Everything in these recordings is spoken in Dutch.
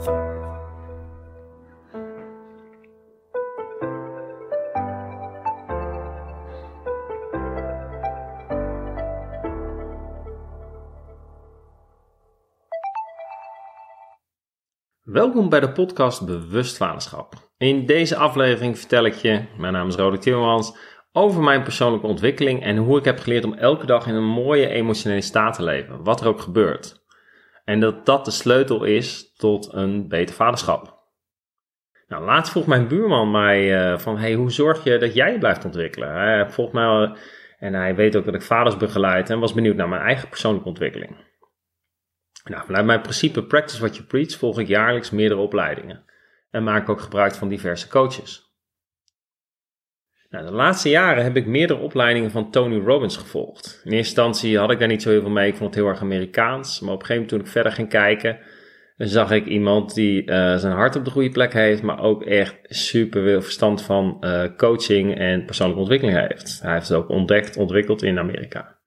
Welkom bij de podcast Bewust Vaderschap. In deze aflevering vertel ik je, mijn naam is Roderick Timmermans, over mijn persoonlijke ontwikkeling en hoe ik heb geleerd om elke dag in een mooie emotionele staat te leven, wat er ook gebeurt. En dat dat de sleutel is tot een beter vaderschap. Nou, laatst vroeg mijn buurman mij uh, van, hey, hoe zorg je dat jij je blijft ontwikkelen? Hij volgt mij en hij weet ook dat ik vaders begeleid en was benieuwd naar mijn eigen persoonlijke ontwikkeling. Nou, vanuit mijn principe Practice What You Preach volg ik jaarlijks meerdere opleidingen en maak ook gebruik van diverse coaches. Nou, de laatste jaren heb ik meerdere opleidingen van Tony Robbins gevolgd. In eerste instantie had ik daar niet zo heel veel mee, ik vond het heel erg Amerikaans. Maar op een gegeven moment toen ik verder ging kijken, zag ik iemand die uh, zijn hart op de goede plek heeft, maar ook echt super veel verstand van uh, coaching en persoonlijke ontwikkeling heeft. Hij heeft het ook ontdekt, ontwikkeld in Amerika.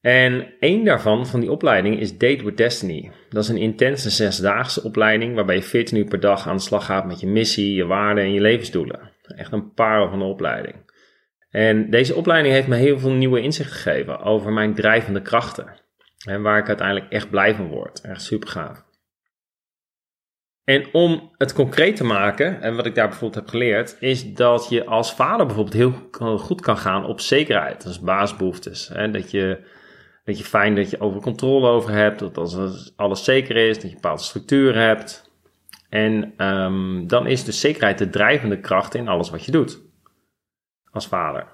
En één daarvan, van die opleiding, is Date with Destiny. Dat is een intense zesdaagse opleiding waarbij je 14 uur per dag aan de slag gaat met je missie, je waarden en je levensdoelen. Echt een parel van de opleiding. En deze opleiding heeft me heel veel nieuwe inzichten gegeven over mijn drijvende krachten. En waar ik uiteindelijk echt blij van word. Echt super gaaf. En om het concreet te maken, en wat ik daar bijvoorbeeld heb geleerd, is dat je als vader bijvoorbeeld heel goed kan gaan op zekerheid. Dat is baasbehoeftes. Hè? Dat je dat je fijn dat je over controle over hebt, dat als alles zeker is, dat je een bepaalde structuur hebt. En um, dan is dus zekerheid de drijvende kracht in alles wat je doet als vader.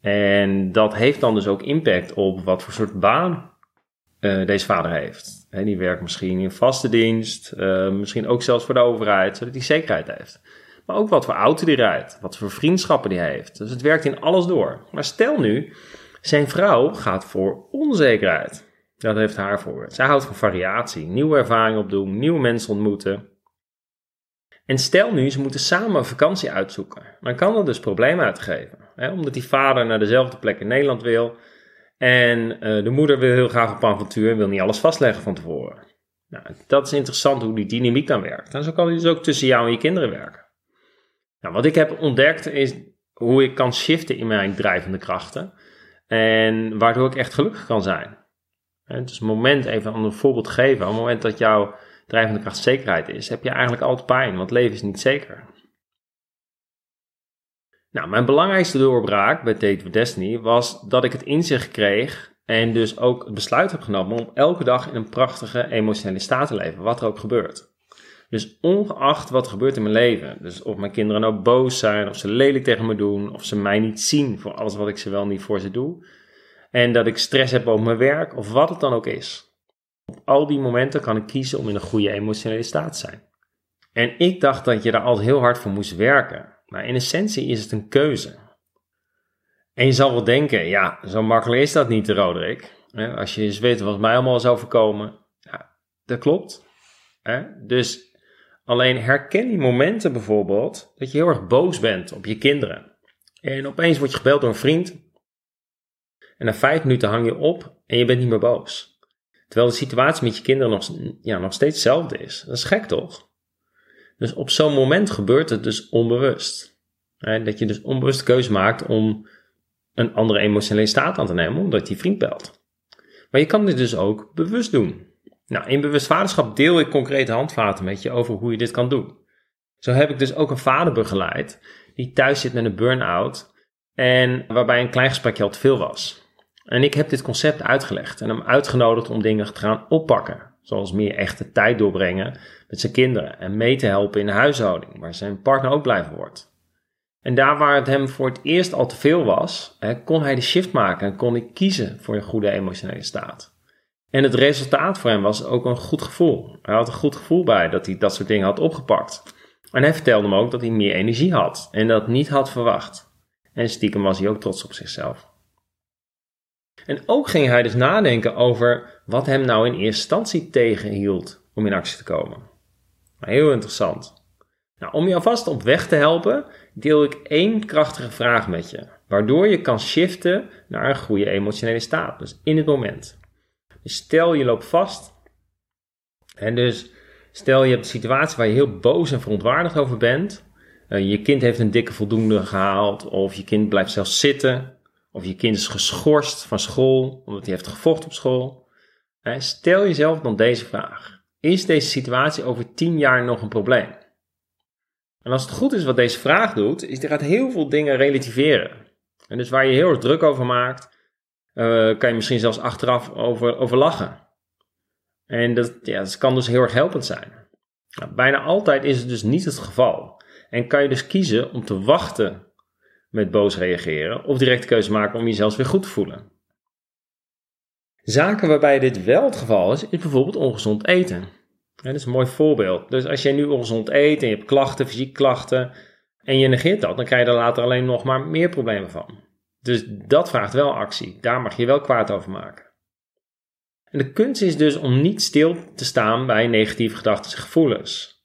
En dat heeft dan dus ook impact op wat voor soort baan uh, deze vader heeft. He, die werkt misschien in vaste dienst, uh, misschien ook zelfs voor de overheid, zodat hij zekerheid heeft. Maar ook wat voor auto die rijdt, wat voor vriendschappen die heeft. Dus het werkt in alles door. Maar stel nu zijn vrouw gaat voor onzekerheid. Dat heeft haar voor. Zij houdt van variatie, nieuwe ervaringen opdoen, nieuwe mensen ontmoeten. En stel nu, ze moeten samen een vakantie uitzoeken. Dan kan dat dus problemen uitgeven. Hè? Omdat die vader naar dezelfde plek in Nederland wil. En uh, de moeder wil heel graag op avontuur en wil niet alles vastleggen van tevoren. Nou, dat is interessant hoe die dynamiek dan werkt. En zo kan die dus ook tussen jou en je kinderen werken. Nou, wat ik heb ontdekt is hoe ik kan shiften in mijn drijvende krachten. En waardoor ik echt gelukkig kan zijn. Dus het moment, even een voorbeeld geven, op het moment dat jouw drijvende kracht zekerheid is, heb je eigenlijk altijd pijn, want leven is niet zeker. Nou, mijn belangrijkste doorbraak bij Date with Destiny was dat ik het inzicht kreeg en dus ook het besluit heb genomen om elke dag in een prachtige emotionele staat te leven, wat er ook gebeurt. Dus ongeacht wat er gebeurt in mijn leven, dus of mijn kinderen nou boos zijn, of ze lelijk tegen me doen, of ze mij niet zien voor alles wat ik ze wel niet voor ze doe, en dat ik stress heb over mijn werk, of wat het dan ook is. Al die momenten kan ik kiezen om in een goede emotionele staat te zijn. En ik dacht dat je daar altijd heel hard voor moest werken, maar in essentie is het een keuze. En je zal wel denken, ja, zo makkelijk is dat niet, Roderick. Als je eens weet wat mij allemaal zou voorkomen, ja, dat klopt. Dus Alleen herken die momenten bijvoorbeeld dat je heel erg boos bent op je kinderen. En opeens word je gebeld door een vriend. En na vijf minuten hang je op en je bent niet meer boos. Terwijl de situatie met je kinderen nog, ja, nog steeds hetzelfde is. Dat is gek toch? Dus op zo'n moment gebeurt het dus onbewust. Dat je dus onbewust keuze maakt om een andere emotionele staat aan te nemen, omdat die vriend belt. Maar je kan dit dus ook bewust doen. Nou, in bewust vaderschap deel ik concrete handvaten met je over hoe je dit kan doen. Zo heb ik dus ook een vader begeleid die thuis zit met een burn-out en waarbij een klein gesprekje al te veel was. En ik heb dit concept uitgelegd en hem uitgenodigd om dingen te gaan oppakken. Zoals meer echte tijd doorbrengen met zijn kinderen en mee te helpen in de huishouding, waar zijn partner ook blij van wordt. En daar waar het hem voor het eerst al te veel was, kon hij de shift maken en kon hij kiezen voor een goede emotionele staat. En het resultaat voor hem was ook een goed gevoel. Hij had een goed gevoel bij dat hij dat soort dingen had opgepakt. En hij vertelde me ook dat hij meer energie had en dat niet had verwacht. En stiekem was hij ook trots op zichzelf. En ook ging hij dus nadenken over wat hem nou in eerste instantie tegenhield om in actie te komen. Heel interessant. Nou, om je alvast op weg te helpen, deel ik één krachtige vraag met je, waardoor je kan shiften naar een goede emotionele staat, dus in het moment. Dus stel je loopt vast. En dus Stel je hebt een situatie waar je heel boos en verontwaardigd over bent. Uh, je kind heeft een dikke voldoende gehaald, of je kind blijft zelfs zitten, of je kind is geschorst van school omdat hij heeft gevochten op school. Stel jezelf dan deze vraag: Is deze situatie over 10 jaar nog een probleem? En als het goed is wat deze vraag doet, is hij gaat heel veel dingen relativeren. En dus waar je heel erg druk over maakt, uh, kan je misschien zelfs achteraf over, over lachen. En dat, ja, dat kan dus heel erg helpend zijn. Nou, bijna altijd is het dus niet het geval. En kan je dus kiezen om te wachten met boos reageren of direct de keuze maken om jezelf weer goed te voelen. Zaken waarbij dit wel het geval is, is bijvoorbeeld ongezond eten. dat is een mooi voorbeeld. Dus als jij nu ongezond eet en je hebt klachten, fysieke klachten, en je negeert dat, dan krijg je er later alleen nog maar meer problemen van. Dus dat vraagt wel actie. Daar mag je wel kwaad over maken. En de kunst is dus om niet stil te staan bij negatieve gedachten en gevoelens.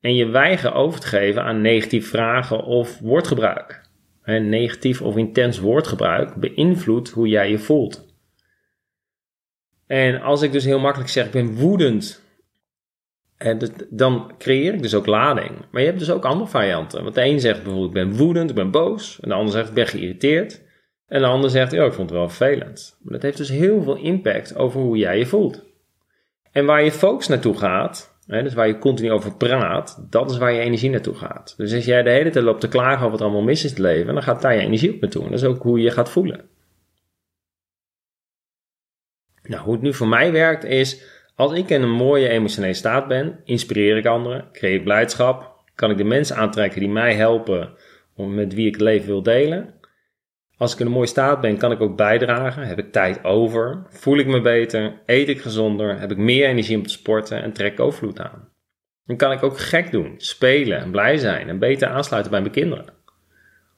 En je weigen over te geven aan negatieve vragen of woordgebruik. En negatief of intens woordgebruik beïnvloedt hoe jij je voelt. En als ik dus heel makkelijk zeg, ik ben woedend, dan creëer ik dus ook lading. Maar je hebt dus ook andere varianten. Want de een zegt bijvoorbeeld, ik ben woedend, ik ben boos. En de ander zegt, ik ben geïrriteerd. En de ander zegt, ja, ik vond het wel vervelend. Maar dat heeft dus heel veel impact over hoe jij je voelt. En waar je focus naartoe gaat, dus waar je continu over praat, dat is waar je energie naartoe gaat. Dus als jij de hele tijd loopt te klagen over wat allemaal mis is in het leven, dan gaat daar je energie op naartoe. En dat is ook hoe je je gaat voelen. Nou, hoe het nu voor mij werkt is, als ik in een mooie emotionele staat ben, inspireer ik anderen, creëer blijdschap, kan ik de mensen aantrekken die mij helpen om met wie ik het leven wil delen. Als ik in een mooie staat ben, kan ik ook bijdragen. Heb ik tijd over? Voel ik me beter? Eet ik gezonder? Heb ik meer energie om te sporten en trek ik overvloed aan? Dan kan ik ook gek doen, spelen en blij zijn en beter aansluiten bij mijn kinderen.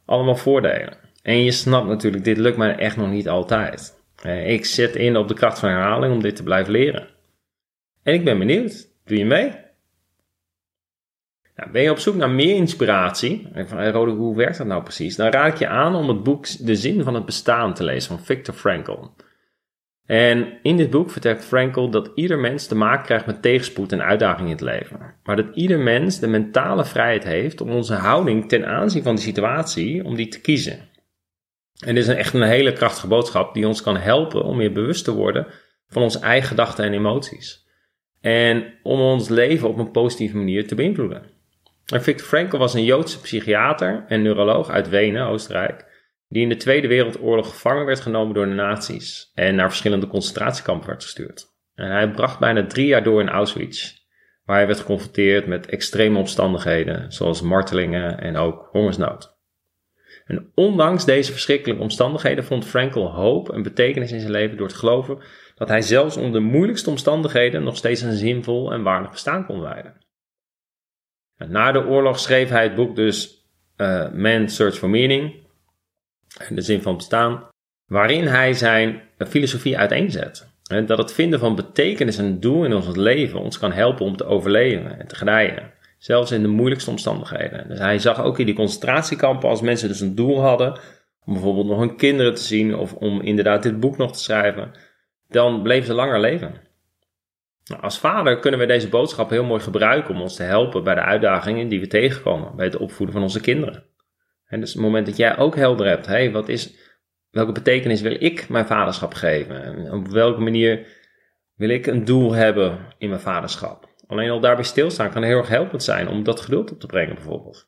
Allemaal voordelen. En je snapt natuurlijk, dit lukt mij echt nog niet altijd. Ik zet in op de kracht van herhaling om dit te blijven leren. En ik ben benieuwd, doe je mee? Nou, ben je op zoek naar meer inspiratie? Van, Rode, hoe werkt dat nou precies? Dan raad ik je aan om het boek De Zin van het Bestaan te lezen van Viktor Frankl. En in dit boek vertelt Frankl dat ieder mens te maken krijgt met tegenspoed en uitdagingen in het leven. Maar dat ieder mens de mentale vrijheid heeft om onze houding ten aanzien van de situatie, om die te kiezen. En dit is echt een hele krachtige boodschap die ons kan helpen om meer bewust te worden van onze eigen gedachten en emoties. En om ons leven op een positieve manier te beïnvloeden. Victor Frankl was een Joodse psychiater en neuroloog uit Wenen, Oostenrijk, die in de Tweede Wereldoorlog gevangen werd genomen door de nazi's en naar verschillende concentratiekampen werd gestuurd. En hij bracht bijna drie jaar door in Auschwitz, waar hij werd geconfronteerd met extreme omstandigheden, zoals martelingen en ook hongersnood. En ondanks deze verschrikkelijke omstandigheden vond Frankl hoop en betekenis in zijn leven door te geloven dat hij zelfs onder de moeilijkste omstandigheden nog steeds een zinvol en waardig bestaan kon leiden. Na de oorlog schreef hij het boek dus uh, Man's Search for Meaning, de zin van bestaan, waarin hij zijn filosofie uiteenzet. En dat het vinden van betekenis en doel in ons leven ons kan helpen om te overleven en te gedijen. Zelfs in de moeilijkste omstandigheden. Dus hij zag ook in die concentratiekampen als mensen dus een doel hadden, om bijvoorbeeld nog hun kinderen te zien of om inderdaad dit boek nog te schrijven, dan bleven ze langer leven. Nou, als vader kunnen we deze boodschap heel mooi gebruiken om ons te helpen bij de uitdagingen die we tegenkomen bij het opvoeden van onze kinderen. En dus het moment dat jij ook helder hebt, hey, wat is, welke betekenis wil ik mijn vaderschap geven? En op welke manier wil ik een doel hebben in mijn vaderschap? Alleen al daarbij stilstaan kan heel erg helpend zijn om dat geduld op te brengen bijvoorbeeld.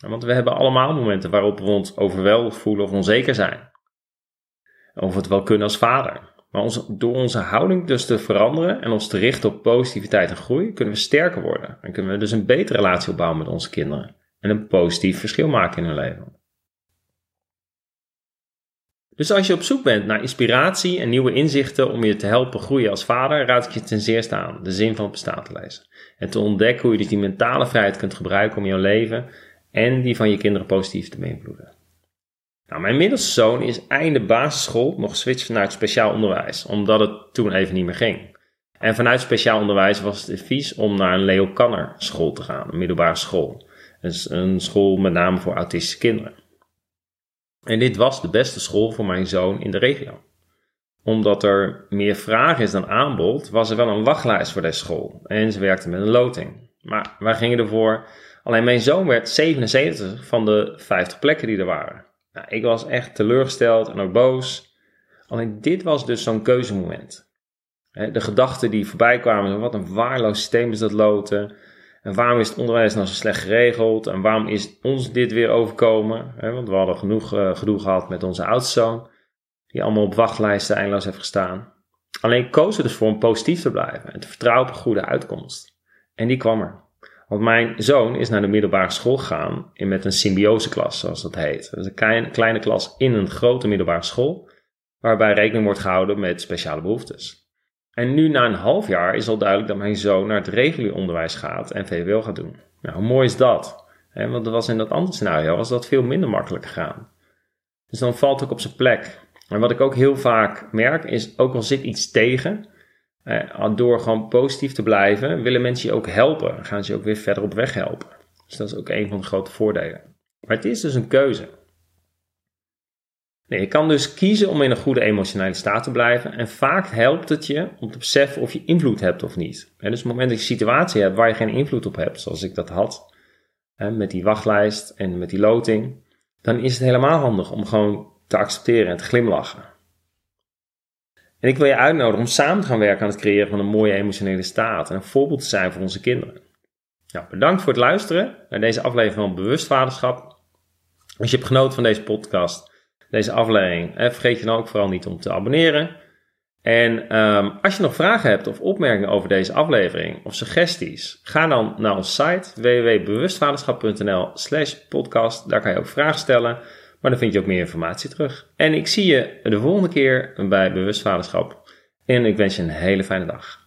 Want we hebben allemaal momenten waarop we ons overweldigd voelen of onzeker zijn. Of we het wel kunnen als vader. Maar door onze houding dus te veranderen en ons te richten op positiviteit en groei, kunnen we sterker worden. En kunnen we dus een betere relatie opbouwen met onze kinderen. En een positief verschil maken in hun leven. Dus als je op zoek bent naar inspiratie en nieuwe inzichten om je te helpen groeien als vader, raad ik je ten zeerste aan de zin van het bestaan te lezen. En te ontdekken hoe je dus die mentale vrijheid kunt gebruiken om jouw leven en die van je kinderen positief te beïnvloeden. Nou, mijn middelste zoon is einde basisschool nog geswitcht naar het speciaal onderwijs, omdat het toen even niet meer ging. En vanuit speciaal onderwijs was het advies om naar een Leo Kanner school te gaan, een middelbare school. Een school met name voor autistische kinderen. En dit was de beste school voor mijn zoon in de regio. omdat er meer vraag is dan aanbod, was er wel een wachtlijst voor deze school. En ze werkten met een loting. Maar wij gingen ervoor. Alleen mijn zoon werd 77 van de 50 plekken die er waren. Nou, ik was echt teleurgesteld en ook boos. Alleen dit was dus zo'n keuzemoment. De gedachten die voorbij kwamen, wat een waarloos systeem is dat loten. En waarom is het onderwijs nou zo slecht geregeld? En waarom is ons dit weer overkomen? Want we hadden genoeg uh, gedoe gehad met onze oudste zoon, die allemaal op wachtlijsten eindeloos heeft gestaan. Alleen koos er dus voor om positief te blijven en te vertrouwen op een goede uitkomst. En die kwam er. Want mijn zoon is naar de middelbare school gegaan in met een symbioseklas, zoals dat heet. Dat is een kleine, klas in een grote middelbare school, waarbij rekening wordt gehouden met speciale behoeftes. En nu na een half jaar is al duidelijk dat mijn zoon naar het regulier onderwijs gaat en VWO gaat doen. Nou, hoe mooi is dat? want dat was in dat andere scenario was dat veel minder makkelijk gegaan. Dus dan valt ook op zijn plek. En wat ik ook heel vaak merk is, ook al zit iets tegen, eh, door gewoon positief te blijven, willen mensen je ook helpen. Gaan ze je ook weer verder op weg helpen. Dus dat is ook een van de grote voordelen. Maar het is dus een keuze. Nee, je kan dus kiezen om in een goede emotionele staat te blijven. En vaak helpt het je om te beseffen of je invloed hebt of niet. Dus op het moment dat je een situatie hebt waar je geen invloed op hebt, zoals ik dat had, met die wachtlijst en met die loting, dan is het helemaal handig om gewoon te accepteren en te glimlachen. En ik wil je uitnodigen om samen te gaan werken aan het creëren van een mooie emotionele staat en een voorbeeld te zijn voor onze kinderen. Nou, bedankt voor het luisteren naar deze aflevering van Bewust Vaderschap. Als je hebt genoten van deze podcast, deze aflevering. En vergeet je dan ook vooral niet om te abonneren. En um, als je nog vragen hebt of opmerkingen over deze aflevering of suggesties, ga dan naar onze site www.bewustvaderschap.nl slash podcast. Daar kan je ook vragen stellen, maar dan vind je ook meer informatie terug. En ik zie je de volgende keer bij Bewustvaderschap. En ik wens je een hele fijne dag.